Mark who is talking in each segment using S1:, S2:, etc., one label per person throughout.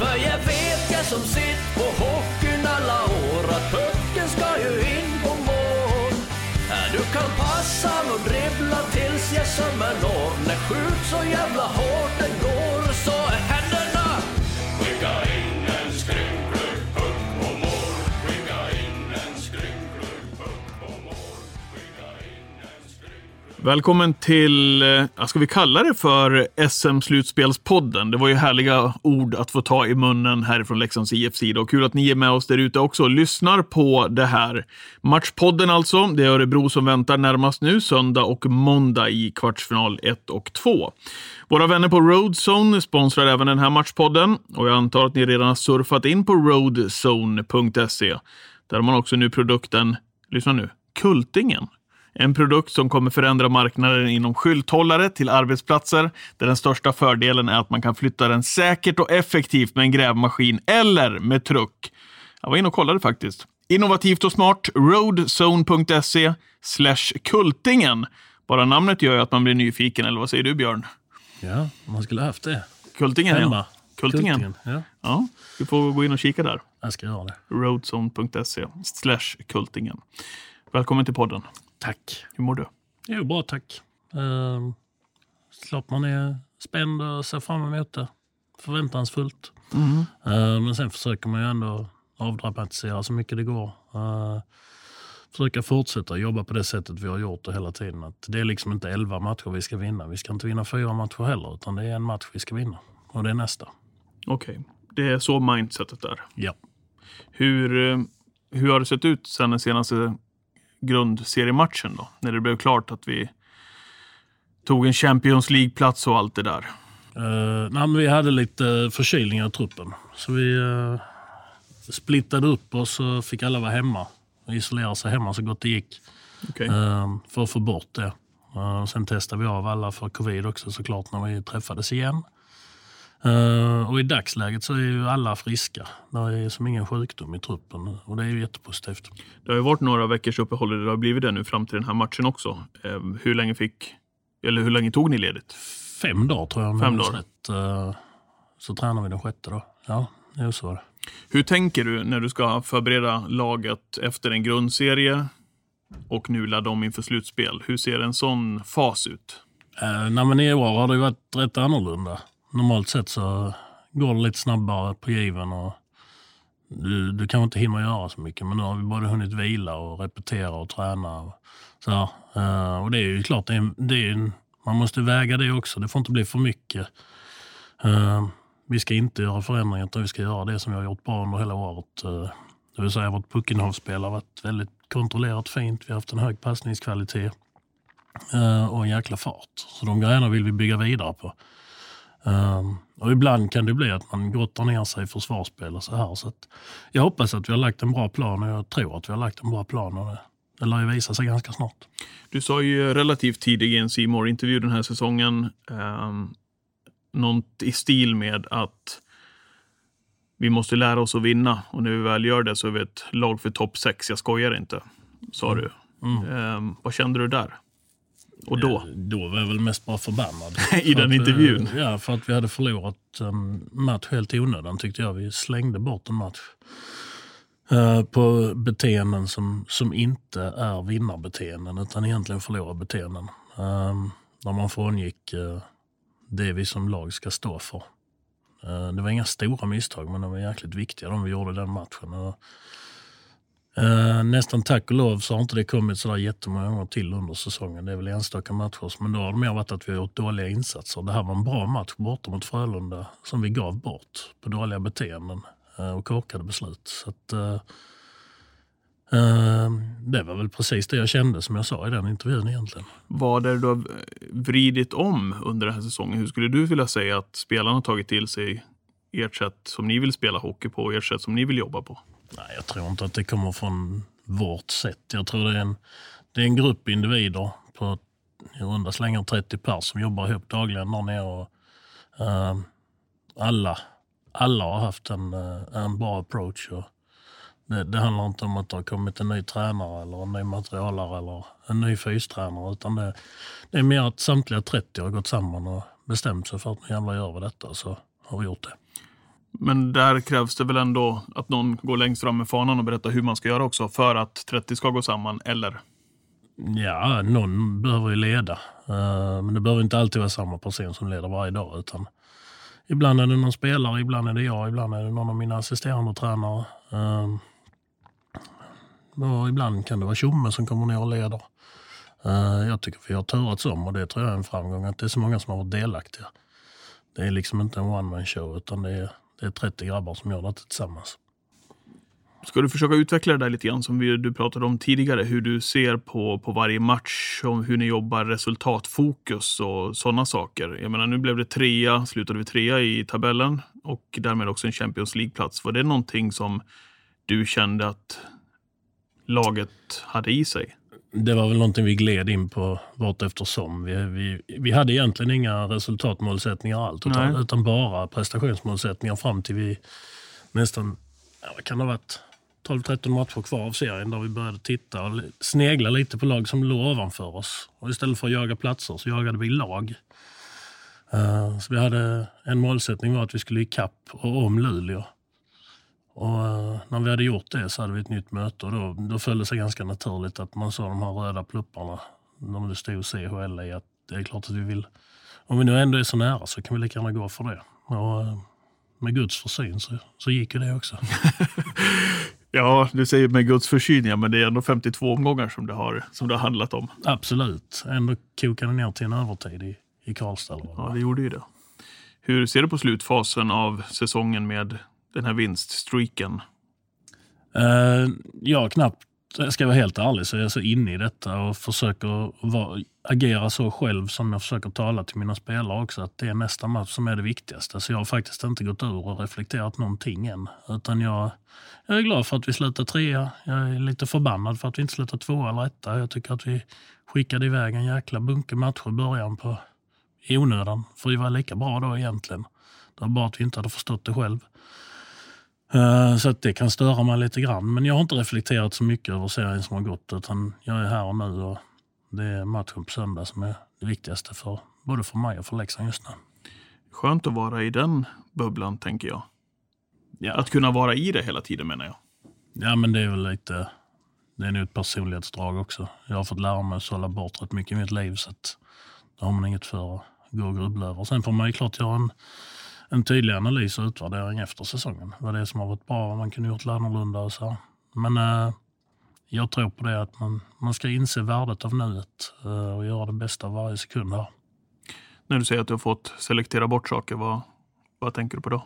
S1: För jag vet jag som sitt på hockeyn alla år att pucken ska ju in på mål. Du kan passa och dribbla tills jag sömmen når. När skjut så jävla hårt den går
S2: Välkommen till, eh, ska vi kalla det för SM-slutspelspodden? Det var ju härliga ord att få ta i munnen härifrån Leksands IF sida och kul att ni är med oss där ute också och lyssnar på det här. Matchpodden alltså, det är Örebro som väntar närmast nu, söndag och måndag i kvartsfinal 1 och 2. Våra vänner på Roadzone sponsrar även den här matchpodden och jag antar att ni redan har surfat in på roadzone.se. Där har man också nu produkten, lyssna nu, Kultingen. En produkt som kommer förändra marknaden inom skylthållare till arbetsplatser där den största fördelen är att man kan flytta den säkert och effektivt med en grävmaskin eller med truck. Jag var inne och kollade faktiskt. Innovativt och smart. roadzone.se slash kultingen. Bara namnet gör ju att man blir nyfiken, eller vad säger du Björn?
S3: Ja, man skulle haft det.
S2: Kultingen,
S3: Hemma.
S2: ja. Kultingen.
S3: Ja,
S2: Ja, du får gå in och kika där.
S3: jag ska göra det.
S2: roadzone.se slash kultingen. Välkommen till podden.
S3: Tack.
S2: Hur mår du?
S3: Jo, bra tack. Uh, klart man är spänd och ser fram emot det. Förväntansfullt. Eh, men sen försöker man ju ändå avdramatisera så mycket det går. Uh, försöka fortsätta jobba på det sättet vi har gjort det hela tiden. Att det är liksom inte elva matcher vi ska vinna. Vi ska inte vinna fyra matcher heller, utan det är en match vi ska vinna. Och det är nästa.
S2: Okej, det är så mindsetet är.
S3: Ja.
S2: Hur, eh, hur har det sett ut sen den senaste grundseriematchen då? När det blev klart att vi tog en Champions League-plats och allt det där.
S3: Uh, nej, vi hade lite förkylningar i truppen. Så vi uh, splittade upp oss och fick alla vara hemma. Och isolera sig hemma så gott det gick.
S2: Okej.
S3: uh, för att få bort det. Uh, sen testade vi av alla för covid också såklart när vi träffades igen. Uh, och i dagsläget så är ju alla friska. Det är som ingen sjukdom i truppen och det är ju jättepositivt.
S2: Det har ju varit några veckors uppehåll och det har blivit det nu fram till den här matchen också. Eh, hur länge fick, eller hur länge tog ni ledigt?
S3: Fem dagar tror jag.
S2: Fem dagar.
S3: Uh, så tränar vi den sjätte då. Ja, det är så var det.
S2: Hur tänker du när du ska förbereda laget efter en grundserie och nu ladda om inför slutspel? Hur ser en sån fas ut?
S3: Uh, nej, men I år har det varit rätt annorlunda. Normalt sett så går det lite snabbare på given och du, du kanske inte hinner göra så mycket. Men nu har vi både hunnit vila och repetera och träna. Och, så här. Eh, och det är ju klart, det är, det är, en- man måste väga det också. Det får inte bli för mycket. Uh, vi ska inte göra förändringar utan vi ska göra det som vi har gjort bra under hela året. Uh, det vill säga vårt puckinnehavsspel har varit väldigt kontrollerat fint. Vi har haft en hög passningskvalitet och en jäkla fart. Så de grejerna vill vi bygga vidare på. Um, och ibland kan det bli att man grottar ner sig i försvarsspel och så här. Så jag hoppas att vi har lagt en bra plan och jag tror att vi har lagt en bra plan. Och det, det lär ju visa sig ganska snart.
S2: Du sa ju relativt tidigt i en C intervju den här säsongen um, något i stil med att vi måste lära oss att vinna och när vi väl gör det så är vi ett lag för topp 6. Jag skojar inte, sa du. Ehm, vad kände du där? Och då?
S3: Då var jag väl mest bara förbannad.
S2: I den
S3: att,
S2: intervjun?
S3: eh, Ja, för att vi hade förlorat en match helt i onödan tyckte jag. Vi slängde bort en match. eh, På beteenden som, som inte är vinnarbeteenden utan egentligen förlorarbeteenden. Um, Där man frångick eh, det vi som lag ska stå för. Eh, Det var inga stora misstag men de var jäkligt viktiga de vi gjorde den matchen. Och, Eh, nästan tack och lov så har inte det kommit sådär jättemånga gånger till under säsongen. Det är väl enstaka matcher. Men då har det mer varit att vi har gjort dåliga insatser. Det här var en bra match borta mot Frölunda som vi gav bort på dåliga beteenden uh, och korkade beslut. Så att, uh, det var väl precis det jag kände som jag sa i den intervjun egentligen.
S2: Vad är det du har vridit om under den här säsongen? Hur skulle du vilja säga att spelarna har tagit till sig ert sätt som ni vill spela hockey på och ert sätt som ni vill jobba på?
S3: Nej, jag tror inte att det kommer från vårt sätt. Jag tror det är en, det är en grupp individer på i runda slängar 30 pers som jobbar ihop dagligen där nere. Och, eh, alla, alla har haft en, eh, en bra approach. Och det, det handlar inte om att det har kommit en ny tränare eller en ny materialare eller en ny fystränare. Utan det, det är mer att samtliga 30 har gått samman och bestämt sig för att nu jävlar gör vi detta. Så har vi gjort det.
S2: Men där krävs det väl ändå att någon går längst fram med fanan och berättar hur man ska göra också för att 30 ska gå samman, eller?
S3: Ja, någon behöver ju leda. Eh, men det behöver inte alltid vara samma person som leder varje dag. Utan ibland är det någon spelare, ibland är det jag, ibland är det någon av mina assisterande tränare. Ehm, och ibland kan det vara Tjomme som kommer ner och leder. Eh, jag tycker vi har turats om och det tror jag är en framgång att det är så många som har varit delaktiga. Det är liksom inte en one man show utan det är, det är 30 grabbar som gör detta tillsammans.
S2: Ska du försöka utveckla det där lite grann som vi, du pratade om tidigare, hur du ser på, på varje match, om hur ni jobbar resultatfokus och sådana saker. Jag menar, nu blev det trea, slutade vi trea i tabellen och därmed också en Champions League-plats. Var det någonting som du kände att laget hade i sig?
S3: Det var väl någonting vi gled in på vart eftersom. Vi, vi, vi hade egentligen inga resultatmålsättningar allt, utan, utan bara prestationsmålsättningar fram till vi nästan, ja, vad kan det ha varit, 12-13 matcher kvar av serien där vi började titta och snegla lite på lag som låg ovanför oss. Och istället för att jaga platser så jagade vi lag. Uh, så vi hade en målsättning var att vi skulle ikapp och om Luleå. Och uh, när vi hade gjort det så hade vi ett nytt möte och då, då föll det sig ganska naturligt att man såg de här röda plupparna när det stod CHL i att det är klart att vi vill, om vi nu ändå är så nära så kan vi lika gärna gå för det. Och, uh, med Guds försyn så, så gick ju det också.
S2: Ja, du säger med Guds försyn, ja, men det är ändå 52 omgångar som det har, som det har handlat om.
S3: Absolut. Ändå kokade ner till en övertid i, i Karlstad.
S2: Ja, det gjorde ju det. Hur ser du på slutfasen av säsongen med den här vinststreaken?
S3: Uh, jag knappt jag ska vara helt ärlig så är jag så inne i detta och försöker vara, agera så själv som jag försöker tala till mina spelare också. Att det är nästa match som är det viktigaste. Så jag har faktiskt inte gått ur och reflekterat någonting än. Utan jag, jag är glad för att vi slutar trea. Jag är lite förbannad för att vi inte slutar tvåa eller etta. Jag tycker att vi skickade iväg en jäkla bunke matcher i början på, i onödan. För vi var lika bra då egentligen. Det var bara att vi inte hade förstått det själv. Eh, så att det kan störa mig lite grann. Men jag har inte reflekterat så mycket över serien som har gått. Utan jag är här och nu och det är matchen på söndag som är det viktigaste för både för mig och för Leksand just nu.
S2: Skönt att vara i den bubblan, tänker jag. Ja. Att kunna vara i det hela tiden, menar jag.
S3: Ja, men det är väl lite... Det är nog ett personlighetsdrag också. Jag har fått lära mig att sålla bort rätt mycket i mitt liv. Så att då har man inget för att gå och grubbla över. Sen får man ju klart göra en en tydlig analys och utvärdering efter säsongen. Vad det är som har varit bra, vad man kunde gjort annorlunda och så. Men eh, jag tror på det att man, man ska inse värdet av nuet eh, och göra det bästa av varje sekund här.
S2: När du säger att du har fått selektera bort saker, vad, vad tänker du på då?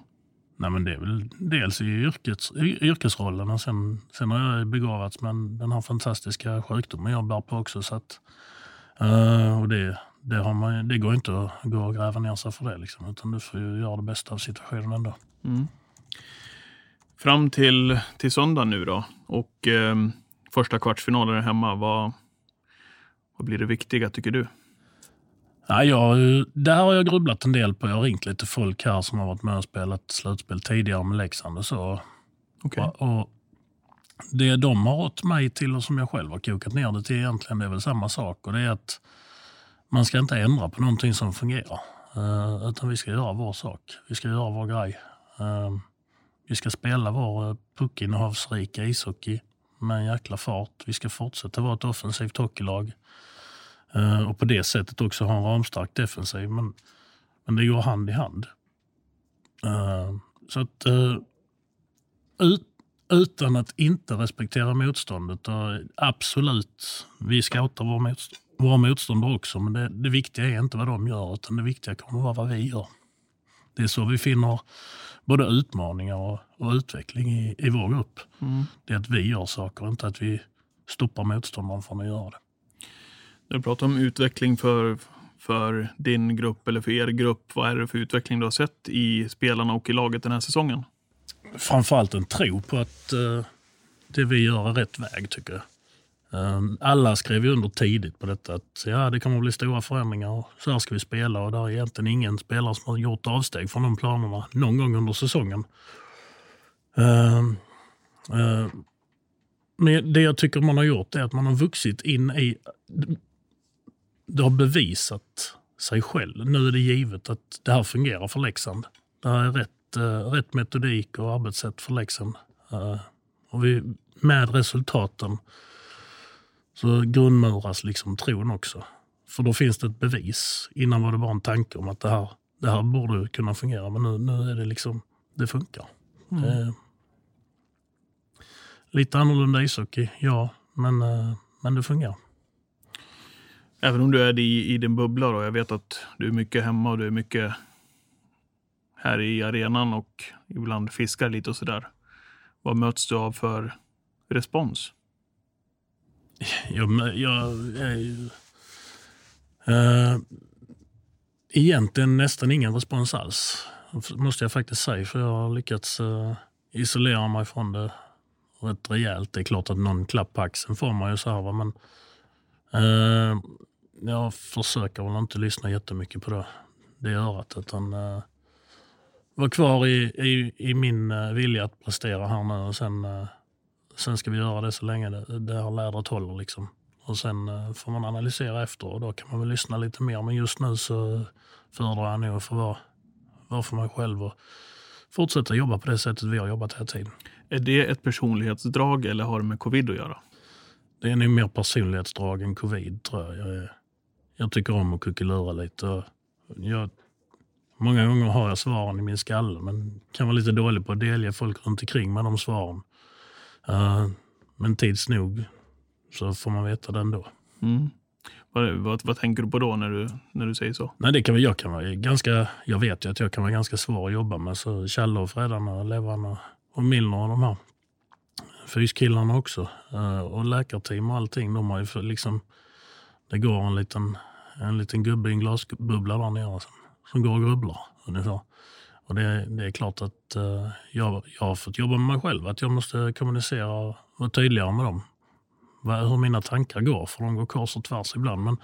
S3: Nej, men det är väl dels i yrkes, yrkesrollen och sen, sen har jag begåvats med den här fantastiska sjukdomen jag bär på också. Så att, uh, och det, det, har man, det går inte att gå och gräva ner sig för det. Liksom, utan du får ju göra det bästa av situationen ändå. Mm.
S2: Fram till, till söndag nu då och eh, första kvartsfinalen hemma. Vad, vad blir det viktiga tycker du?
S3: Ja, jag, det här har jag grubblat en del på. Jag har ringt lite folk här som har varit med och spelat slutspel tidigare med Leksand och så.
S2: Okay.
S3: Och, och det de har rått mig till och som jag själv har kokat ner det till egentligen, det är väl samma sak. Och det är att man ska inte ändra på någonting som fungerar. Eh, utan vi ska göra vår sak. Vi ska göra vår grej. Eh, vi ska spela vår eh, puckinnehavsrika ishockey med en jäkla fart. Vi ska fortsätta vara ett offensivt hockeylag. Och på det sättet också ha en ramstark defensiv. Men, men det går hand i hand. Så att ut, utan att inte respektera motståndet. Och absolut, vi scoutar vår motstånd våra motståndare också. Men det, det viktiga är inte vad de gör, utan det viktiga kommer att vara vad vi gör. Det är så vi finner både utmaningar och, och utveckling i, i vår grupp. Mm. Det är att vi gör saker, inte att vi stoppar motståndaren från att göra det.
S2: När du pratar om utveckling för, för din grupp eller för er grupp, vad är det för utveckling du har sett i spelarna och i laget den här säsongen?
S3: Framförallt en tro på att uh, det vi gör är rätt väg, tycker jag. Ehm, alla skrev ju under tidigt på detta att ja, det kommer att bli stora förändringar så här ska vi spela och det är egentligen ingen spelare som har gjort avsteg från de planerna någon gång under säsongen. Ehm, ehm, men det jag tycker man har gjort är att man har vuxit in i... Det har bevisat sig själv. Nu är det givet att det här fungerar för Leksand. Det här är rätt eh, rätt, metodik och arbetssätt för Leksand. Och vi, med resultaten så grundmuras liksom tron också. För då finns det ett bevis. Innan var det bara en tanke om att det här, det här borde kunna fungera. Men nu, nu är det liksom, det funkar. Mm. Eh, lite annorlunda ishockey, ja. Men, eh, men det fungerar.
S2: Även om du är i, i din bubbla då. Jag vet att du är mycket hemma och du är mycket här i arenan och ibland fiskar lite och sådär. Vad möts du av för respons?
S3: Jag, jag är ju... Uh, egentligen nästan ingen respons alls, måste jag faktiskt säga. För jag har lyckats uh, isolera mig från det rätt rejält. Det är klart att någon klapp på axeln får man ju så här, men uh, jag försöker väl inte lyssna jättemycket på det, det örat. Utan uh, vara kvar i, i, i min vilja att prestera här nu och sen, uh, sen ska vi göra det så länge det, det här lädret håller. Liksom. Och sen uh, får man analysera efter och då kan man väl lyssna lite mer. Men just nu så föredrar jag nog att få vara, vara för mig själv och fortsätta jobba på det sättet vi har jobbat hela tiden.
S2: Är det ett personlighetsdrag eller har det med covid att göra?
S3: Det är nog mer personlighetsdrag än covid tror jag. Jag, jag tycker om att kuckelura lite. Jag, många gånger har jag svaren i min skalle men kan vara lite dålig på att delge folk runt omkring med de svaren. Uh, men tids nog så får man veta det ändå.
S2: Mm. Vad, vad, vad, tänker du på då när du, när du säger så?
S3: Nej, det kan, jag, kan vara ganska, jag vet ju att jag kan vara ganska svår att jobba med. Så Challe och Freddan och Levan och Milner och de här fyskillarna också. Uh, och läkarteam och allting. De har ju liksom, det går en liten, en liten gubbe i en glasbubbla där nere som, som går och grubblar ungefär. Och det, det är klart att uh, jag, jag har fått jobba med mig själv. Att jag måste kommunicera och vara tydligare med dem hur mina tankar går, för de går kors och tvärs ibland. Men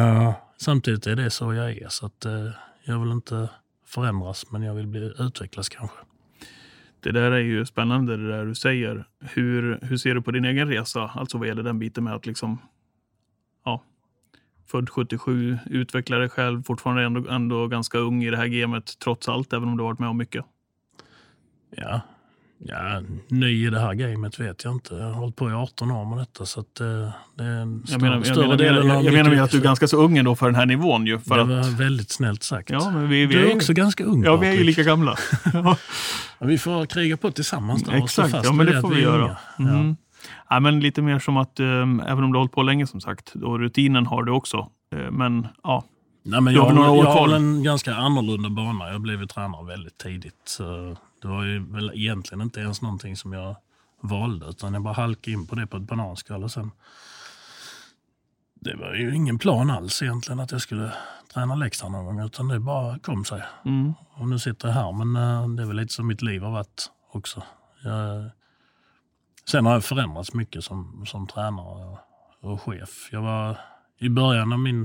S3: uh, samtidigt är det så jag är, så att, uh, jag vill inte förändras, men jag vill bli, utvecklas kanske.
S2: Det där är ju spännande det där du säger. Hur, hur ser du på din egen resa? Alltså vad gäller den biten med att liksom, född 77, utveckla dig själv, fortfarande ändå, ändå ganska ung i det här gamet trots allt, även om du har varit med om mycket.
S3: Ja, Ja, ny i det här gamet vet jag inte. Jag har hållit på i 18 år med detta. Så att det, det är en större,
S2: jag menar, större jag delen jag, jag menar att du är ganska så ung ändå för den här nivån. Ju, för
S3: det
S2: att...
S3: var väldigt snällt sagt.
S2: Ja, men vi, vi
S3: du är, är också ganska ung.
S2: Ja, vi är ju lika gamla.
S3: ja. vi får kriga på tillsammans då,
S2: Exakt, ja, men det får vi göra. Mm. Ja. Ja, men lite mer som att, um, även om du har hållit på länge som sagt, och rutinen har du också. Uh, men ja,
S3: Nej, men jag, har, några år jag har en ganska annorlunda bana. Jag blev ju tränare väldigt tidigt. Så det var ju väl egentligen inte ens någonting som jag valde, utan jag bara halkade in på det på ett bananskal. Och sen, det var ju ingen plan alls egentligen att jag skulle träna Leksand någon gång, utan det bara kom sig. Mm. Och nu sitter jag här, men uh, det är väl lite som mitt liv har varit också. Jag, sen har jag förändrats mycket som, som tränare och, chef. Jag var i början av min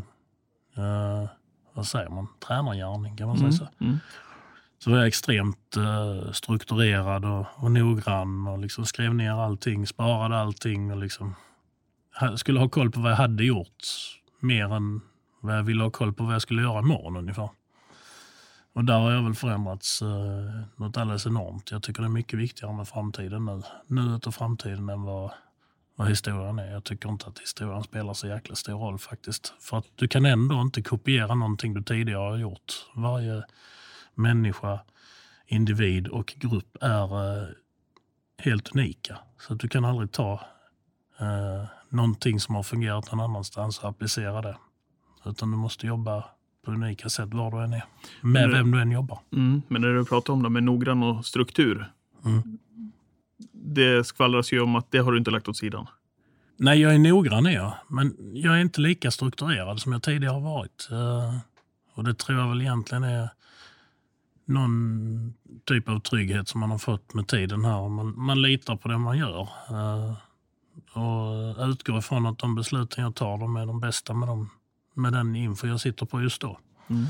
S3: uh, vad säger man, tränargärning, kan man mm. säga så? Mm. Så var jag extremt uh, strukturerad och, och noggrann och liksom skrev ner allting, sparade allting och liksom skulle ha koll på vad jag hade gjort mer än vad jag ville ha koll på vad jag skulle göra imorgon ungefär. Och där har jag väl förändrats eh, något alldeles enormt. Jag tycker det är mycket viktigare med framtiden nu. Nuet och framtiden än vad vad historien är. Jag tycker inte att historien spelar så jäkla stor roll faktiskt. För att du kan ändå inte kopiera någonting du tidigare har gjort. Varje människa, individ och grupp är eh, helt unika. Så att du kan aldrig ta eh, någonting som har fungerat någon annanstans och applicera det. Utan du måste jobba på unika sätt var du än är. Med vem du än jobbar.
S2: Mm, men när du pratar om det med noggrann och struktur. Mm det skvallras ju om att det har du inte lagt åt sidan.
S3: Nej, jag är noggrann är jag. Men jag är inte lika strukturerad som jag tidigare har varit. Uh, och det tror jag väl egentligen är någon typ av trygghet som man har fått med tiden här. Man, man litar på det man gör. Uh, och utgår ifrån att de besluten jag tar de är de bästa med, dem, med den info jag sitter på just då. Mm.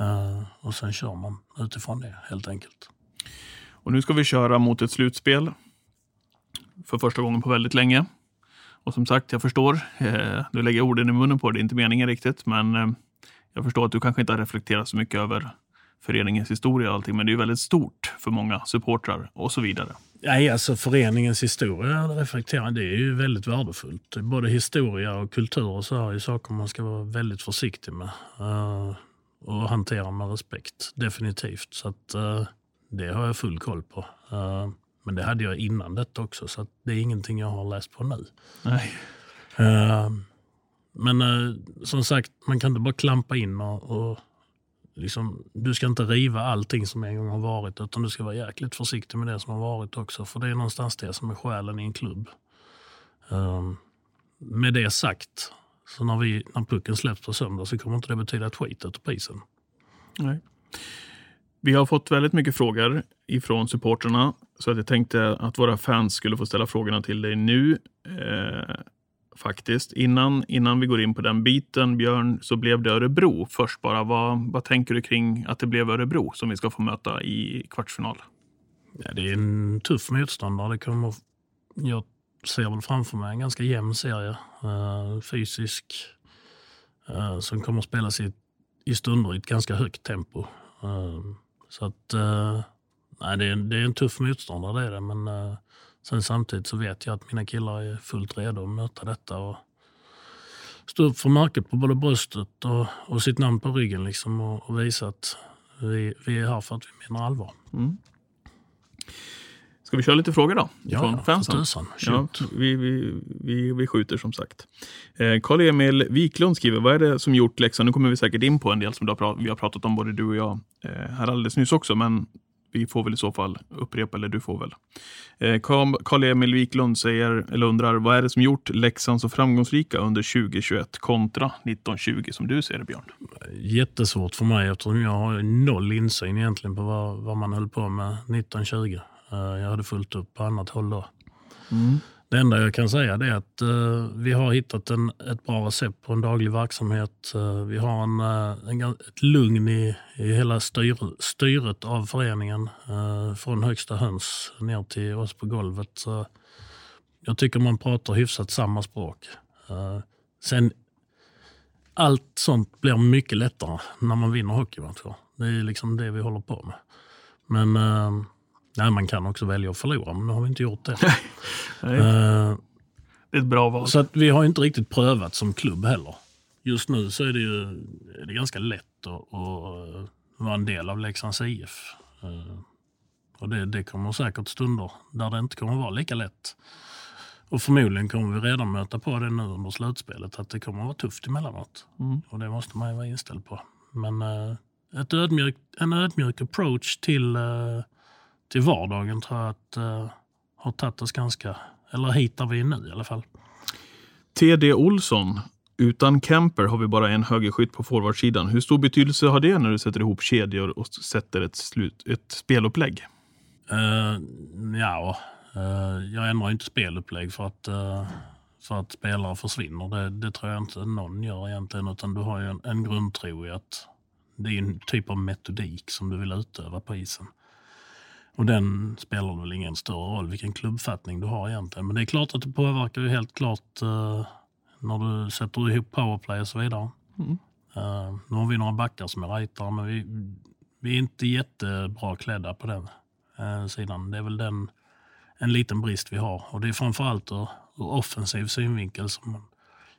S3: Uh, och sen kör man utifrån det helt enkelt.
S2: Och nu ska vi köra mot ett slutspel för första gången på väldigt länge. Och som sagt, jag förstår. Eh, lägger lägger orden i munnen på det, det är inte meningen riktigt. Men eh, jag förstår att du kanske inte har reflekterat så mycket över föreningens historia och allting, men det är ju väldigt stort för många supportrar och så vidare.
S3: Nej, alltså föreningens historia reflekterar, det är ju väldigt värdefullt. Både historia och kultur och så är ju saker man ska vara väldigt försiktig med. Uh, och hantera med respekt, definitivt. Så att, uh, det har jag full koll på. Uh, men det hade jag innan detta också, så det är ingenting jag har läst på nu.
S2: Nej.
S3: men som sagt, man kan inte bara klampa in och, och liksom, du ska inte riva allting som en gång har varit utan du ska vara jäkligt försiktig med det som har varit också. För det är någonstans det som är själen i en klubb. Um, med det sagt, så när, vi, när pucken släpps på söndag så kommer inte det betyda ett skit ute på isen.
S2: Nej. Vi har fått väldigt mycket frågor ifrån supporterna så att jag tänkte att våra fans skulle få ställa frågorna till dig nu. Eh, faktiskt. Innan, innan vi går in på den biten, Björn, så blev det Örebro först bara. Vad, vad tänker du kring att det blev Örebro som vi ska få möta i kvartsfinal?
S3: Ja, det är en tuff motståndare. Det kommer, jag ser väl framför mig en ganska jämn serie. Uh, fysisk, uh, som kommer att spelas i, i stunder i ett ganska högt tempo. Uh, så att, nej, det är, det är en tuff motståndare, det är det. Men Sen samtidigt så vet jag att mina killar är fullt redo att möta detta och stå upp för märket på både bröstet och, och sitt namn på ryggen liksom och, och visa att vi, vi är här för att vi menar allvar. Mm.
S2: Ska vi köra lite frågor då?
S3: Ja, från fansen?
S2: Ja, vi, vi, vi, vi skjuter som sagt. Eh, Karl-Emil Wiklund skriver, vad är det som gjort Leksand? Nu kommer vi säkert in på en del som har, vi har pratat om både du och jag eh, här alldeles nyss också, men vi får väl i så fall upprepa, eller du får väl. Eh, Karl-Emil Wiklund säger, eller undrar, vad är det som gjort Leksand så framgångsrika under 2021 kontra 1920 som du ser det, Björn?
S3: Jättesvårt för mig eftersom jag har noll insyn egentligen på vad, vad man höll på med 1920. Eh, jag hade fullt upp på annat håll då. Mm. Det enda jag kan säga är att uh, vi har hittat en, ett bra recept på en daglig verksamhet. Uh, vi har en, eh, en, ett lugn i, i hela styr, styret av föreningen. från högsta höns ner till oss på golvet. jag tycker man pratar hyfsat samma språk. sen allt sånt blir mycket lättare när man vinner hockeymatcher. Det är liksom det vi håller på med. Men Nej, man kan också välja att förlora, men nu har vi inte gjort det.
S2: Uh, det är ett bra val.
S3: Så att vi har inte riktigt prövat som klubb heller. Just nu så är det ju är det ganska lätt att, att vara en del av Leksands IF. Uh, och det, det kommer säkert stunder där det inte kommer vara lika lätt. Och förmodligen kommer vi redan möta på det nu under slutspelet, att det kommer att vara tufft emellanåt. Mm. Och det måste man ju vara inställd på. Men uh, ett ödmjuk, en ödmjuk approach till uh, till vardagen tror jag att uh, har tagit oss ganska, eller hit där vi nu i alla fall.
S2: TD Olsson, utan Kemper har vi bara en högerskytt på forwardsidan. Hur stor betydelse har det när du sätter ihop kedjor och sätter ett, slut, ett spelupplägg?
S3: Uh, ja, uh, jag ändrar inte spelupplägg för att, uh, för att spelare försvinner. Det, det, tror jag inte någon gör egentligen. Utan du har ju en, en grundtro i att det är en typ av metodik som du vill utöva på isen. Och den spelar väl ingen större roll vilken klubbfattning du har egentligen. Men det är klart att det påverkar ju helt klart uh, när du sätter ihop powerplay och så vidare. Mm. Uh, nu har vi några backar som är rightare men vi, vi är inte jättebra klädda på den uh, sidan. Det är väl den, en liten brist vi har. Och det är framförallt ur, ur offensiv synvinkel som man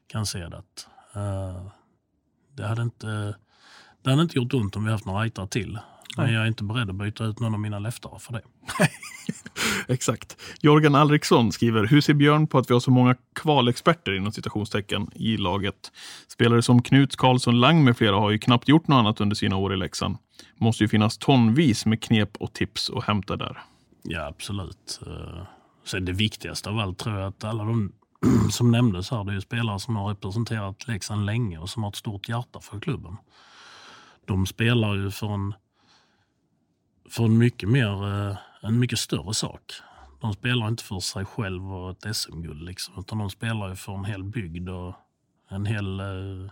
S3: kan se det. Att, uh, det, hade inte, det hade inte gjort ont om vi haft några rightare till. Men jag är inte beredd att byta ut någon av mina leftare för det.
S2: Exakt. Jörgen Alriksson skriver, hur ser Björn på att vi har så många kvalexperter inom citationstecken i laget? Spelare som Knut Karlsson Lang med flera har ju knappt gjort något annat under sina år i Leksand. Måste ju finnas tonvis med knep och tips att hämta där.
S3: Ja, absolut. Eh, sen det viktigaste av allt tror jag att alla de som nämndes här, det är spelare som har representerat Leksand länge och som har ett stort hjärta för klubben. De spelar ju för en för en mycket, mer, eh, en mycket större sak. De spelar inte för sig själv och ett SM-guld, liksom, utan de spelar ju för en hel bygd och en hel eh,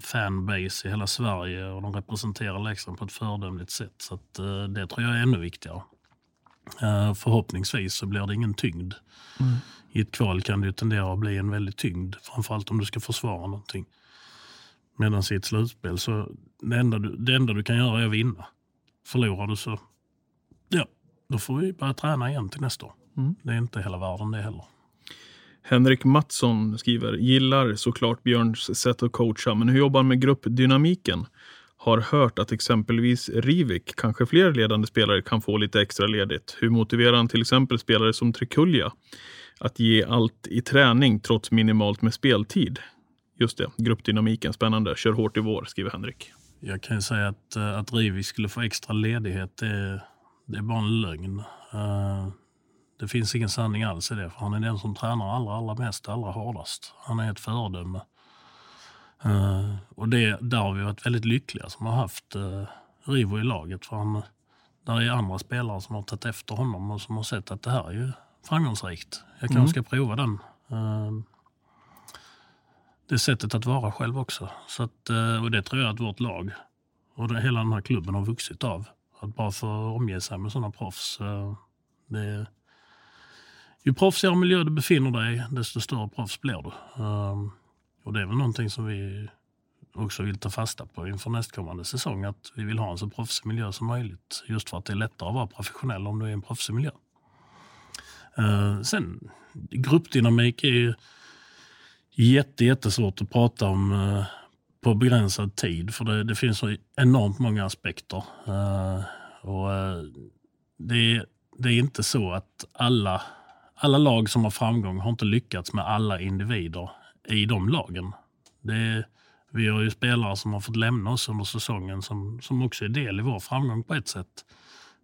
S3: fanbase i hela Sverige och de representerar Leksand på ett föredömligt sätt. Så att, eh, det tror jag är ännu viktigare. Förhoppningsvis så blir det ingen tyngd. Mm. I ett kval kan det ju tendera att bli en väldig tyngd, framförallt om du ska försvara någonting. Medan i ett slutspel så det enda, du, det enda du kan göra är att vinna. Förlorar du så, ja, då får vi börja träna igen till nästa år.
S2: Mm.
S3: Det är inte hela världen det heller.
S2: Henrik Mattsson skriver, gillar såklart Björns sätt att coacha, men hur jobbar han med gruppdynamiken? Har hört att exempelvis Rivik, kanske fler ledande spelare, kan få lite extra ledigt. Hur motiverar han till exempel spelare som Trikulja att ge allt i träning trots minimalt med speltid? Just det, gruppdynamiken, spännande. Kör hårt i vår, skriver Henrik.
S3: Jag kan ju säga att, eh, att Rivik skulle få extra ledighet, det, det är bara en lögn. Eh, det finns ingen sanning alls i det, för han är den som tränar allra, allra mest, allra hårdast. Han är ett föredöme. Uh, och det, där har vi varit väldigt lyckliga som har haft Rivo i laget. För han, där är andra spelare som har tagit efter honom och som har sett att det här är ju framgångsrikt. Jag kanske
S2: Mm.
S3: ska prova den. Det sättet att vara själv också. Så att, eh, och det tror jag att vårt lag och det, hela den här klubben har vuxit av. Att bara få omge sig med sådana proffs. Eh, det, ju proffsigare miljö du befinner dig i, desto större proffs blir du. Ehm, och det är väl någonting som vi också vill ta fasta på inför nästkommande säsong. Att vi vill ha en så proffsig miljö som möjligt. Just för att det är lättare att vara professionell om du är i en proffsig miljö. Ehm, sen, gruppdynamik är ju jätte, jättesvårt att prata om eh, på begränsad tid. För det, det finns så enormt många aspekter. Eh, och eh, det, det är inte så att alla, alla lag som har framgång har inte lyckats med alla individer i de lagen. Det, vi har ju spelare som har fått lämna oss under säsongen som, som också är del i vår framgång på ett sätt.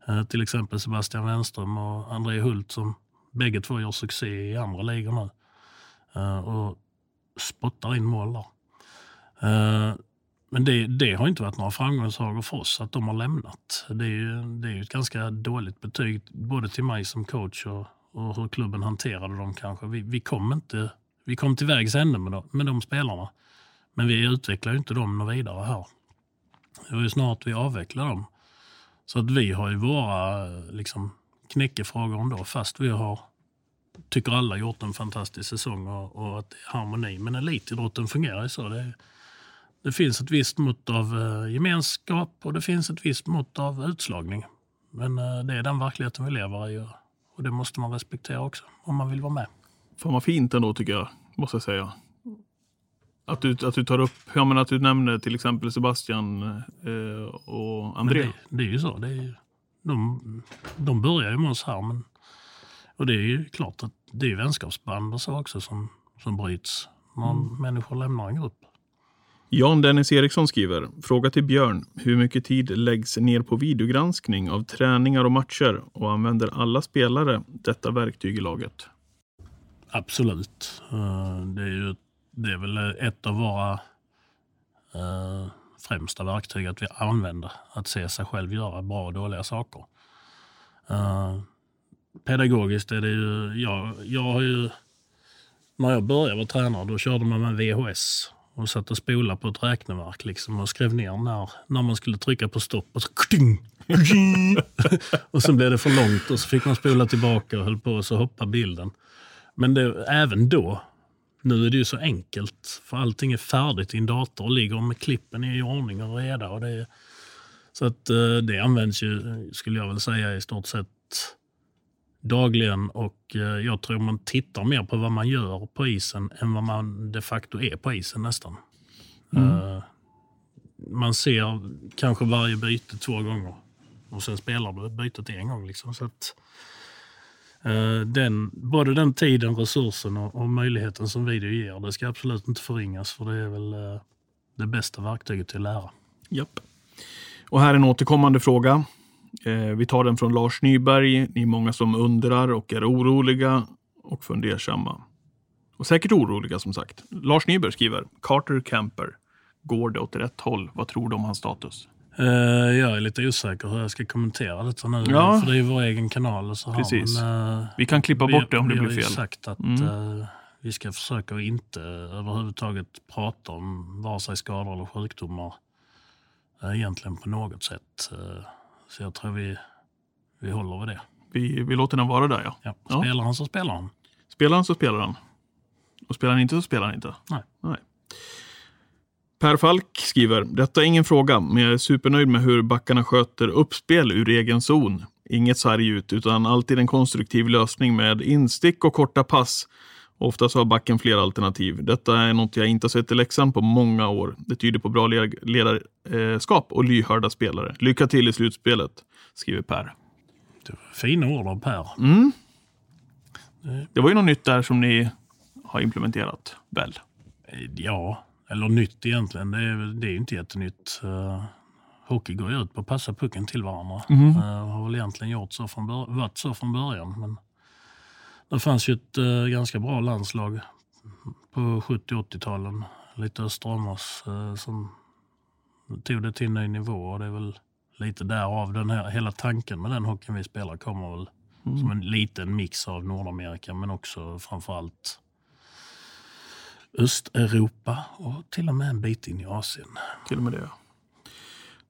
S3: Eh, till exempel Sebastian Wenström och André Hult som bägge två gör succé i andra ligor nu. Eh, och spottar in mål där. Eh, men det, det har inte varit några framgångssagor för oss att de har lämnat. Det är ju, det är ju ett ganska dåligt betyg både till mig som coach och, och hur klubben hanterade dem kanske. Vi, vi kom inte vi kom till vägs ände med, de- med de spelarna. Men vi utvecklar ju inte dem något vidare här. Det var ju snart vi avvecklar dem. Så att vi har ju våra liksom, knäckefrågor ändå, fast vi har, tycker alla, gjort en fantastisk säsong och, och att det är harmoni. Men elitidrotten fungerar ju så. Det, det finns ett visst mått av eh, gemenskap och det finns ett visst mått av utslagning. Men eh, det är den verkligheten vi lever i och, och det måste man respektera också om man vill vara med.
S2: Fan vad fint ändå tycker jag, måste jag säga. Att du, att du tar upp, ja men att du nämner till exempel Sebastian eh, och André.
S3: det, det är ju så. Det är, ju- de, de börjar ju med oss här. Men, och det är ju klart att det är vänskapsband och så också som, som bryts när människor lämnar en grupp.
S2: Jan Dennis Eriksson skriver, fråga till Björn, hur mycket tid läggs ner på videogranskning av träningar och matcher och använder alla spelare detta verktyg i laget?
S3: Absolut. Eh, Det är, ju, det är väl ett av våra eh, främsta verktyg att vi använder. Att se sig själv göra bra och dåliga saker. Pedagogiskt är det ju, jag, jag har ju, när jag började vara tränare då körde man med VHS och satt och spolade på ett räkneverk liksom och skrev ner när, när man skulle trycka på stopp och så kting, kting. och sen blev det för långt och så fick man spola tillbaka och höll på och så hoppade bilden. Men det, även då, nu är det ju så enkelt för allting är färdigt i en dator och ligger med klippen i ordning och reda. Och det, så att eh, det används ju, skulle jag väl säga, i stort sett dagligen och eh, jag tror man tittar mer på vad man gör på isen än vad man de facto är på isen nästan. Eh, man ser kanske varje byte två gånger och sen spelar du bytet en gång. Liksom. Så att, eh, den, både den tiden, resursen och, och möjligheten som video ger, det ska absolut inte förringas för det är väl det bästa verktyget till att lära.
S2: Japp. Och här är en återkommande fråga. Eh, vi tar den från Lars Nyberg. Ni är många som undrar och är oroliga och fundersamma. Och säkert oroliga som sagt. Lars Nyberg skriver Carter Camper. Går det åt rätt håll? Vad tror du om hans status?
S3: Eh, jag är lite osäker hur jag ska kommentera detta nu,
S2: Ja.
S3: för det är ju vår egen kanal. Och så
S2: Precis.
S3: Men, eh,
S2: Vi kan klippa bort det om
S3: vi,
S2: det
S3: vi
S2: blir
S3: har ju
S2: fel.
S3: sagt att
S2: Mm.
S3: eh, vi ska försöka inte överhuvudtaget prata om vare sig skador eller sjukdomar egentligen på något sätt. Så jag tror vi, vi håller vid det.
S2: Vi, vi låter den vara där ja.
S3: Ja.
S2: Ja.
S3: Spelar han så spelar han.
S2: Spelar han så spelar han. Och spelar han inte så spelar han inte.
S3: Nej.
S2: Nej. Per Falk skriver, detta är ingen fråga, men jag är supernöjd med hur backarna sköter uppspel ur egen zon. Inget sarg ut, utan alltid en konstruktiv lösning med instick och korta pass. Oftast har backen fler alternativ. Detta är något jag inte sett i Leksand på många år. Det tyder på bra ledarskap och lyhörda spelare. Lycka till i slutspelet, skriver Per.
S3: Det var fina ord av Per.
S2: Mm. Det var ju något nytt där som ni har implementerat, väl?
S3: Ja, eller nytt egentligen. Det är, det är inte jättenytt. Uh, hockey går ju ut på att passa pucken till varandra. Mm. Har väl egentligen gjort så från varit så från början. Men det fanns ju ett uh, ganska bra landslag på 70 80-talen. Lite öster oss uh, som tog det till en ny nivå. Och det är väl lite därav den här, hela tanken med den hockeyn vi spelar kommer väl mm. som en liten mix av Nordamerika men också framförallt Östeuropa och till och med en bit in i Asien.
S2: Till och med det,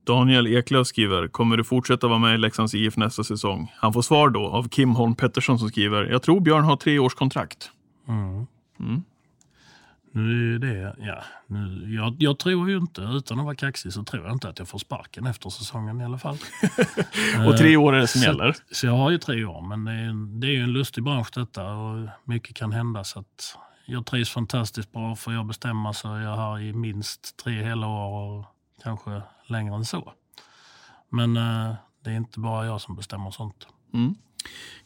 S2: Daniel Eklöf skriver, kommer du fortsätta vara med i Leksands IF nästa säsong? Han får svar då av Kim Holm Pettersson som skriver, jag tror Björn har tre års kontrakt.
S3: Mm. Mm. Nu är det, ja, nu, jag, jag, tror ju inte, utan att vara kaxig, så tror jag inte att jag får sparken efter säsongen i alla fall.
S2: och tre år är det som
S3: så,
S2: gäller?
S3: Så jag har ju tre år, men det är, det är ju en lustig bransch detta och mycket kan hända. Så att jag trivs fantastiskt bra. Får jag bestämma så är jag här i minst tre hela år kanske längre än så. Men eh, det är inte bara jag som bestämmer sånt.
S2: Mm.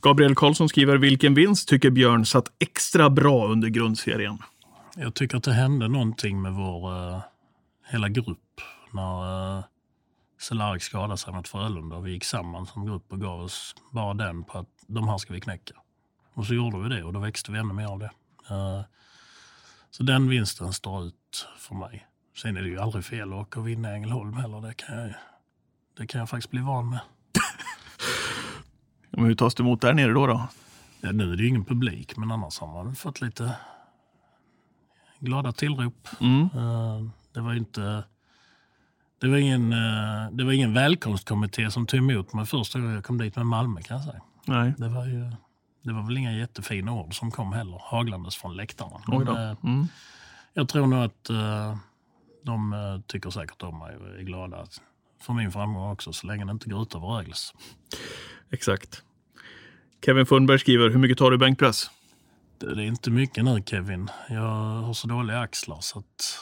S2: Gabriel Karlsson skriver, vilken vinst tycker Björn satt extra bra under grundserien?
S3: Jag tycker att det hände någonting med vår uh, hela grupp när uh, Cehlarik skadade sig mot Frölunda. Vi gick samman som grupp och gav oss bara den på att de här ska vi knäcka. Och så gjorde vi det och då växte vi ännu mer av det. Uh, så den vinsten står ut för mig. Sen är det ju aldrig fel att åka och vinna Ängelholm heller. Det kan jag, det kan jag faktiskt bli van med.
S2: Men hur tas det emot där nere då? då?
S3: Ja, nu är det ju ingen publik, men annars har man fått lite glada tillrop. Mm. Uh, det var inte... Det var, ingen, uh, det var ingen välkomstkommitté som tog emot mig första gången jag kom dit med Malmö kan jag säga.
S2: Nej.
S3: Det var, ju, det var väl inga jättefina ord som kom heller, haglandes från läktarna.
S2: Men, uh, mm.
S3: Jag tror nog att de tycker säkert om mig och är glada för min framgång också, så länge det inte går ut över Rögles.
S2: Exakt. Kevin Fundberg skriver, hur mycket tar du bänkpress?
S3: Det är inte mycket nu Kevin. Jag har så dåliga axlar så att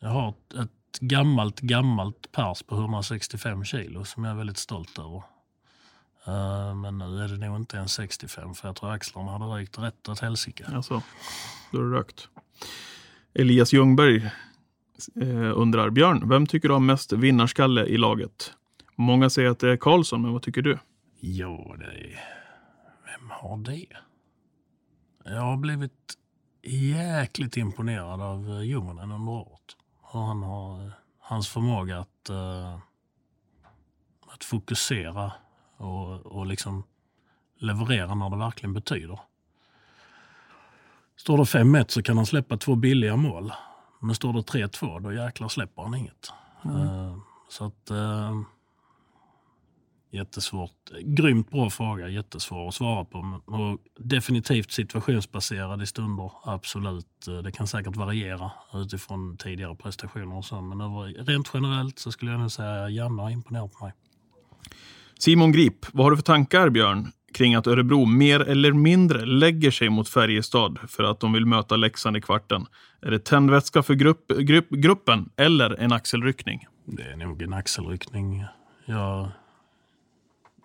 S3: jag har ett gammalt, gammalt pers på 165 kilo som jag är väldigt stolt över. Uh, men nu är det nog inte ens 65 för jag tror axlarna hade rökt rätt åt helsike.
S2: Alltså, då har du rökt. Elias Ljungberg eh, undrar, Björn, vem tycker du har mest vinnarskalle i laget? Många säger att det är Karlsson, men vad tycker du?
S3: Ja, det är... Vem har det? Jag har blivit jäkligt imponerad av eh, under året. Och han har, eh, hans förmåga att, uh, att fokusera och, och liksom leverera när det verkligen betyder. Står det 5-1 så kan han släppa två billiga mål. Men står det 3-2 då jäklar släpper han inget. Mm. Uh, så att... Uh, Jättesvårt. Grymt bra fråga, jättesvår att svara på. Och definitivt situationsbaserad i stunder, absolut. Det kan säkert variera utifrån tidigare prestationer och så. Men rent generellt så skulle jag nog säga att Janne har imponerat på mig.
S2: Simon Grip, vad har du för tankar Björn kring att Örebro mer eller mindre lägger sig mot Färjestad för att de vill möta Leksand i kvarten? Är det tändvätska för grupp, grupp, gruppen eller en axelryckning?
S3: Det är nog en axelryckning. Jag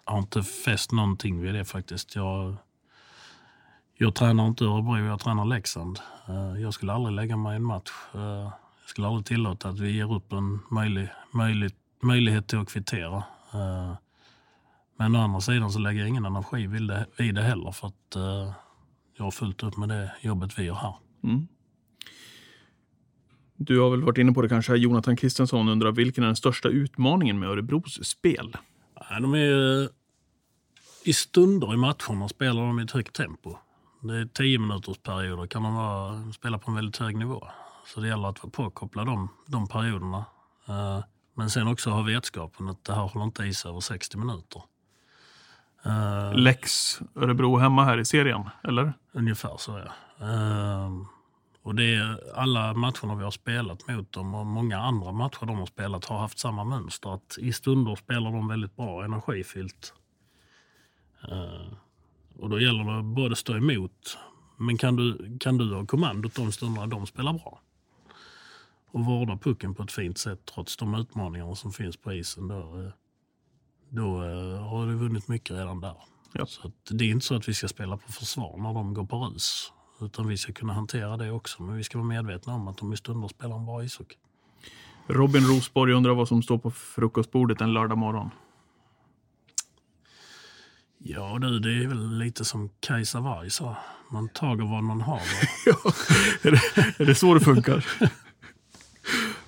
S3: har inte fäst någonting vid det faktiskt. Jag, jag tränar inte Örebro, jag tränar Leksand. Eh, jag skulle aldrig lägga mig i en match. Eh, jag skulle aldrig tillåta att vi ger upp en möjlig, möjlig, möjlighet till att kvittera. Eh, Eh, men å andra sidan så lägger jag ingen energi vid det, vid det heller för att jag har fullt upp med det jobbet vi gör här. Mm.
S2: Du har väl varit inne på det kanske. Jonathan Kristensson undrar vilken är den största utmaningen med Örebros spel?
S3: de är, I stunder i matcherna spelar de i ett högt tempo. Det är tio minuters perioder kan de vara, spela på en väldigt hög nivå. Så det gäller att vara påkopplad de, de perioderna. Uh, men sen också ha vetskapen att det här håller inte i sig över 60 minuter.
S2: Uh, Lex Örebro hemma här i serien, eller?
S3: Ungefär så, ja. Uh, Och det är alla matcherna vi har spelat mot dem och många andra matcher de har spelat har haft samma mönster. Att I stunder spelar de väldigt bra energifyllt. Uh, och då gäller det både att stå emot, men kan du, kan du ha kommandot de stunderna de spelar bra och vårda pucken på ett fint sätt trots de utmaningar som finns på isen, då, eh, då uh, har du vunnit mycket redan där. Ja. Så det är inte så att vi ska spela på försvar när de går på rus. Utan vi ska kunna hantera det också. Men vi ska vara medvetna om att de i stunder spelar en bra ishockey.
S2: Robin Rosborg undrar vad som står på frukostbordet en lördag morgon.
S3: Ja du, det är väl lite som Kajsa Warg sa. Man tager vad man har.
S2: ja, är, det, är det så det funkar?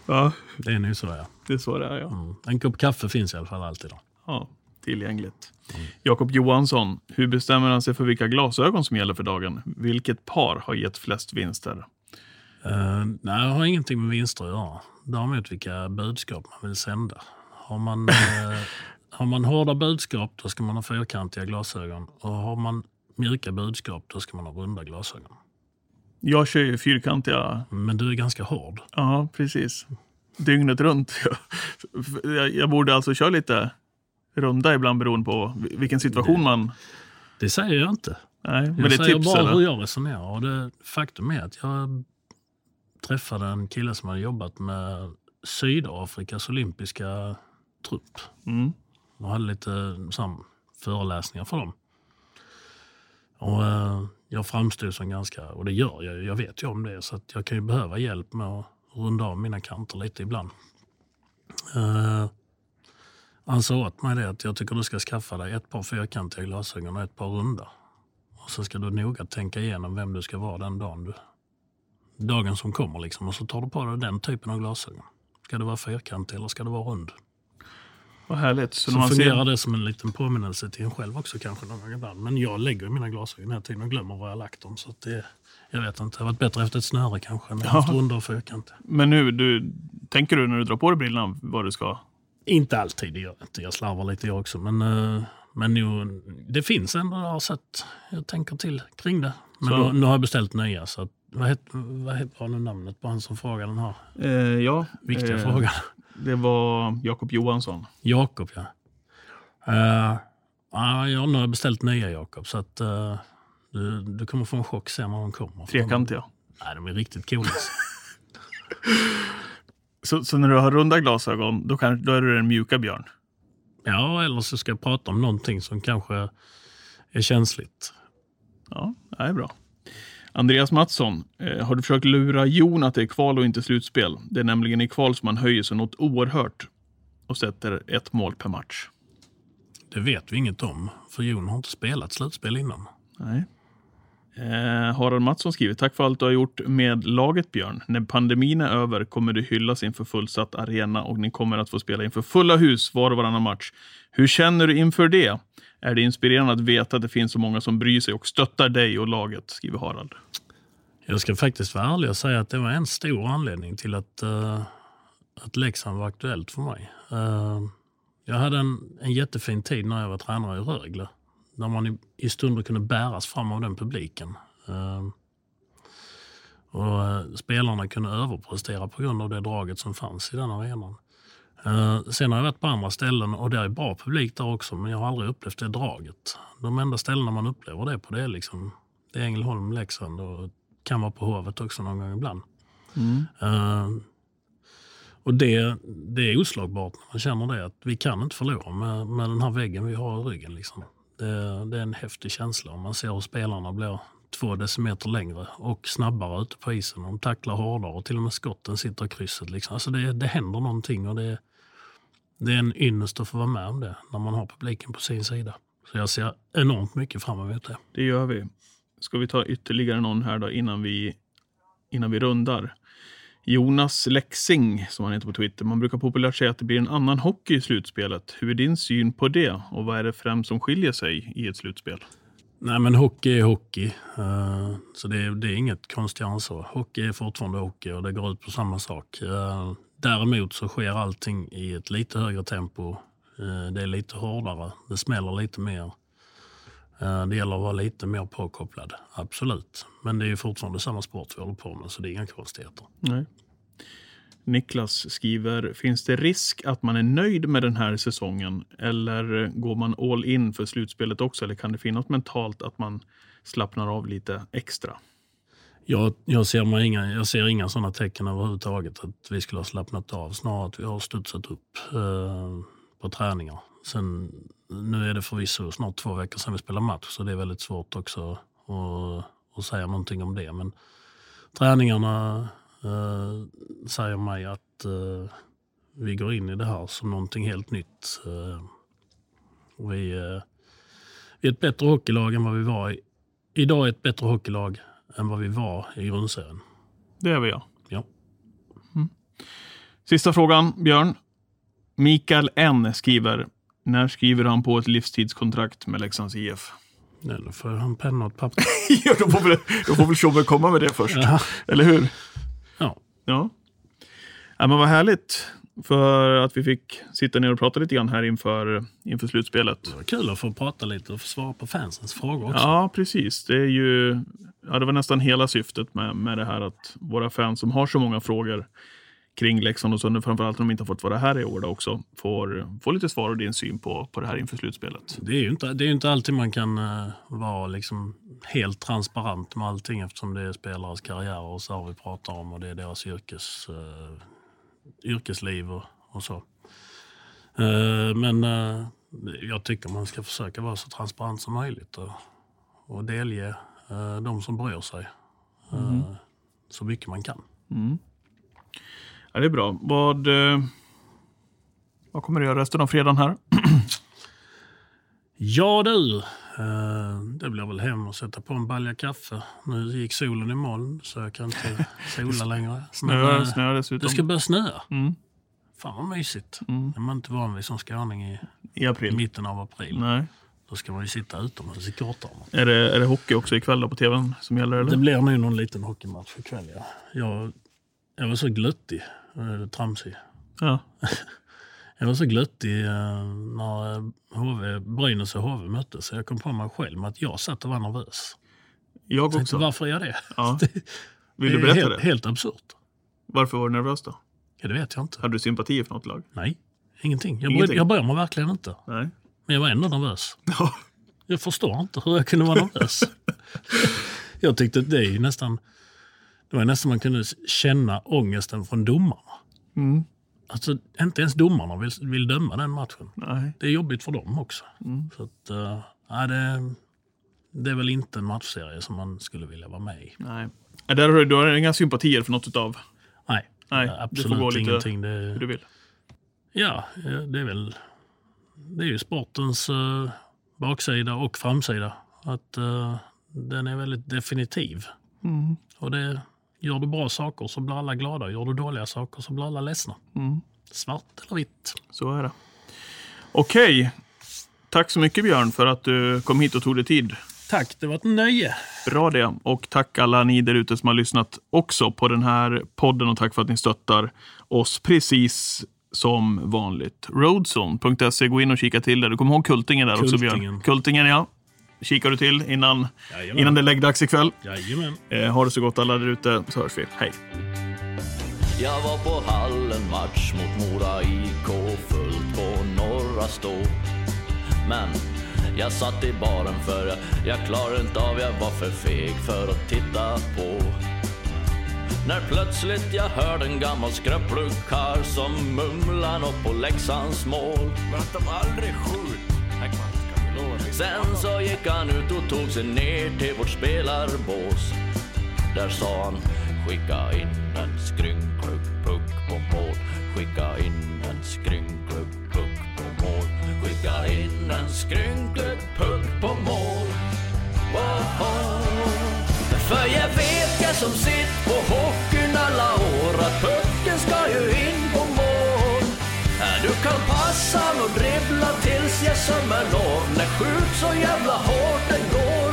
S3: ja. Det är nog så ja.
S2: Det är så det är ja.
S3: Mm. En kopp kaffe finns i alla fall alltid. Då.
S2: Ja, tillgängligt. Mm. Jakob Johansson, hur bestämmer han sig för vilka glasögon som gäller för dagen? Vilket par har gett flest vinster?
S3: Uh, nej, jag har ingenting med vinster att göra. Däremot vilka budskap man vill sända. Har man, uh, har man hårda budskap, då ska man ha fyrkantiga glasögon. Och har man mjuka budskap, då ska man ha runda glasögon.
S2: Jag kör ju fyrkantiga.
S3: Men du är ganska hård.
S2: Ja, precis. Dygnet runt. jag borde alltså köra lite runda ibland beroende på vilken situation det, man...
S3: Det säger jag inte.
S2: Nej, men
S3: jag
S2: det är
S3: säger
S2: tips,
S3: bara
S2: eller?
S3: hur jag resonerar. Och det, faktum är att jag träffade en kille som hade jobbat med Sydafrikas olympiska trupp.
S2: Mm.
S3: Och hade lite sam, föreläsningar för dem. Och uh, Jag framstod som ganska, och det gör jag, jag vet ju om det, så jag kan ju behöva hjälp med att runda av mina kanter lite ibland. Uh, han sa åt mig det att jag tycker du ska skaffa dig ett par fyrkantiga glasögon och ett par runda. Och så ska du noga tänka igenom vem du ska vara den dagen du, dagen som kommer. Liksom. Och så tar du på dig den typen av glasögon. Ska det vara fyrkantig eller ska det vara rund?
S2: Vad härligt.
S3: Så, så fungerar ser... det som en liten påminnelse till en själv också kanske någon gång ibland. Men jag lägger mina glasögon hela tiden och glömmer var jag lagt dem. Så det, jag vet inte, det har varit bättre efter ett snöre kanske än ja. runda och fyrkantiga.
S2: Men nu, du, tänker du när du drar på dig brillorna vad du ska
S3: inte alltid, det gör jag inte. Jag slarvar lite jag också. Men, eh, men nu, det finns ändå, jag har sett, jag tänker till kring det. Men nu, nu, har jag beställt nya. Så att, vad heter, vad heter nu namnet på han som frågade den här
S2: eh, ja,
S3: viktiga eh, frågan?
S2: Det var Jakob Johansson.
S3: Jakob, ja. Uh, ja, nu har jag beställt nya Jakob. Så att, uh, du, du kommer få en chock sen när de kommer.
S2: Trekantiga?
S3: Nej, de är riktigt coola.
S2: Så, så, när du har runda glasögon, då, kan, då är du den mjuka björn?
S3: Ja, eller så ska jag prata om någonting som kanske är känsligt.
S2: Ja, det är bra. Andreas Mattsson, eh, har du försökt lura Jon att det är kval och inte slutspel? Det är nämligen i kval som man höjer sig något oerhört och sätter ett mål per match.
S3: Det vet vi inget om, för Jon har inte spelat slutspel innan.
S2: Nej. Eh, Harald Mattsson skriver, tack för allt du har gjort med laget Björn. När pandemin är över kommer du hyllas inför fullsatt arena och ni kommer att få spela inför fulla hus var och varannan match. Hur känner du inför det? Är det inspirerande att veta att det finns så många som bryr sig och stöttar dig och laget? Skriver Harald.
S3: Jag ska faktiskt vara ärlig och säga att det var en stor anledning till att, uh, att Leksand var aktuellt för mig. Uh, jag hade en, en jättefin tid när jag var tränare i Rögle där man i, i stunder kunde bäras fram av den publiken. Uh, och uh, Spelarna kunde överprestera på grund av det draget som fanns i den arenan. Uh, sen har jag varit på andra ställen och det är bra publik där också men jag har aldrig upplevt det draget. De enda ställena man upplever det på det är, liksom, det är Ängelholm, Leksand och kan vara på Hovet också någon gång ibland.
S2: Mm.
S3: Uh, och det, det är oslagbart när man känner det att vi kan inte förlora med, med den här väggen vi har i ryggen. Liksom. Det, det är en häftig känsla om man ser hur spelarna blir två decimeter längre och snabbare ute på isen. De tacklar hårdare och till och med skotten sitter i krysset. Liksom. Alltså det, det händer någonting och det, det är en ynnest att få vara med om det när man har publiken på sin sida. Så jag ser enormt mycket fram emot det.
S2: Det gör vi. Ska vi ta ytterligare någon här då innan vi, innan vi rundar? Jonas Lexing, som han heter på Twitter. Man brukar populärt säga att det blir en annan hockey i slutspelet. Hur är din syn på det? Och vad är det främst som skiljer sig i ett slutspel?
S3: Nej, men hockey är hockey. Uh, så det är, det är inget konstigare än så. Hockey är fortfarande hockey och det går ut på samma sak. Uh, däremot så sker allting i ett lite högre tempo. Uh, det är lite hårdare. Det smäller lite mer. Eh, Det gäller att vara lite mer påkopplad, absolut. Men det är ju fortfarande samma sport vi håller på med, så det är inga konstigheter.
S2: Nej. Niklas skriver, finns det risk att man är nöjd med den här säsongen? Eller går man all in för slutspelet också? Eller kan det finnas mentalt att man slappnar av lite extra?
S3: Jag, jag, ser inga, jag ser inga sådana tecken överhuvudtaget att vi skulle ha slappnat av. Snarare att vi har studsat upp eh, på träningar. Sen, nu är det förvisso snart två veckor sedan vi spelade match så det är väldigt svårt också att, att säga någonting om det. Men träningarna eh, säger mig att eh, vi går in i det här som någonting helt nytt. Eh, vi, eh, vi är ett bättre hockeylag än vad vi var i. Idag är ett bättre hockeylag än vad vi var i grundserien.
S2: Det är vi ja.
S3: Ja.
S2: Sista frågan, Björn. Mikael N skriver, när skriver han på ett livstidskontrakt med Leksands IF?
S3: Nej, då får jag ha en penna och papper.
S2: ja, då får väl, då får väl Tjobbe komma med det först.
S3: Ja.
S2: Eller hur?
S3: Ja.
S2: Ja. ja. Men vad härligt för att vi fick sitta ner och prata lite grann här inför, inför slutspelet.
S3: Det var kul att få prata lite och få svara på fansens frågor också.
S2: Ja, precis. Det är ju ja, det var nästan hela syftet med, med det här att våra fans som har så många frågor kring Leksand och Sunne, framförallt om de inte har fått vara här i år då också, får, får lite svar och din syn på, på det här inför slutspelet.
S3: Det är ju inte, det är inte alltid man kan uh, vara liksom helt transparent med allting eftersom det är spelares karriärer och så vi pratar om och det är deras yrkes, uh, yrkesliv och, och så. Uh, men jag tycker man ska försöka vara så transparent som möjligt och, och delge de som bryr sig mm. så mycket man kan.
S2: Mm. Ja, det är bra. Vad, eh, vad kommer du göra resten av fredagen här?
S3: ja du, eh, det blir väl hem och sätta på en balja kaffe. Nu gick solen i moln så jag kan inte sola längre.
S2: Snöar, snöar dessutom.
S3: Det ska börja snöa.
S2: Mm.
S3: Fan vad mysigt.
S2: Mm.
S3: är man inte van vid som skåning i,
S2: I april.
S3: mitten av april.
S2: Nej.
S3: Då ska man ju sitta utomhus i kortarna.
S2: Är det, är det hockey också ikväll då på tvn som gäller? Eller?
S3: Det blir nog någon liten hockeymatch ikväll ja. Jag, jag var så gluttig, äh, tramsig.
S2: Ja.
S3: Jag var så gluttig äh, när HV, Brynäs och HV möttes. Så jag kom på mig själv med att jag satt och var nervös.
S2: Jag
S3: Tänkte,
S2: också.
S3: varför är jag det?
S2: Ja.
S3: det
S2: Vill du
S3: är
S2: berätta
S3: helt,
S2: det?
S3: Helt absurt.
S2: Varför var du nervös då?
S3: Ja, det vet jag inte.
S2: Hade du sympati för något lag?
S3: Nej, ingenting. Jag,
S2: Ingenting?
S3: Jag bryr mig verkligen inte.
S2: Nej.
S3: Men jag var ändå nervös.
S2: Ja.
S3: Jag förstår inte hur jag kunde vara nervös. jag tyckte att det är ju nästan... Det var nästan man kunde känna ångesten från domarna.
S2: Mm.
S3: Alltså, inte ens domarna vill, vill döma den matchen.
S2: Nej.
S3: Det är jobbigt för dem också.
S2: Mm.
S3: Så att, uh, nej, det, det är väl inte en matchserie som man skulle vilja vara med i.
S2: Nej. Ja, Där har du, du har inga sympatier för något utav
S3: Nej,
S2: Nej,
S3: eh,
S2: det får
S3: absolut
S2: gå lite
S3: ingenting.
S2: hur
S3: Det,
S2: du vill.
S3: ja, ja, det är väl... Det är ju sportens uh, baksida och framsida. Att uh, den är väldigt definitiv.
S2: Mm.
S3: Och det, gör du bra saker så blir alla glada. Gör du dåliga saker så blir alla ledsna.
S2: Mm.
S3: Svart eller vitt.
S2: Så är det. Okej. Tack så mycket Björn för att du kom hit och tog dig tid.
S3: Tack, det var ett nöje.
S2: Bra det. Och tack alla ni där ute som har lyssnat också på den här podden och tack för att ni stöttar oss precis som vanligt. Roadzone.se, gå in och kika till det. Du kommer ihåg Kultingen där också
S3: Kultingen.
S2: Björn? Kultingen ja. Kikar du till innan,
S3: Jajamän.
S2: innan det är läggdags ikväll.
S3: Jajamän.
S2: Eh, ha det så gott alla där ute så hörs vi. Hej!
S1: Jag var på hallen match mot Mora IK fullt på Norra Stå. Men jag satt i baren för jag, jag klarade inte av, jag var för feg för att titta på. När plötsligt jag hörde en gammal skröplig karl som mumlar nåt på Leksands mål.
S4: Men att de aldrig skjut.
S1: Sen så gick han ut och tog sig ner till vårt spelarbås. Där sa han, skicka in en skrynklig puck på mål. Skicka in en skrynklig puck på mål. Skicka in en skrynklig puck på mål. Woho. För jag vet, jag som sitt på hockeyn alla år, att pucken ska ju in. Du kan passa och dribbla tills jag sömmer lov, när skjut så jävla hårt det går.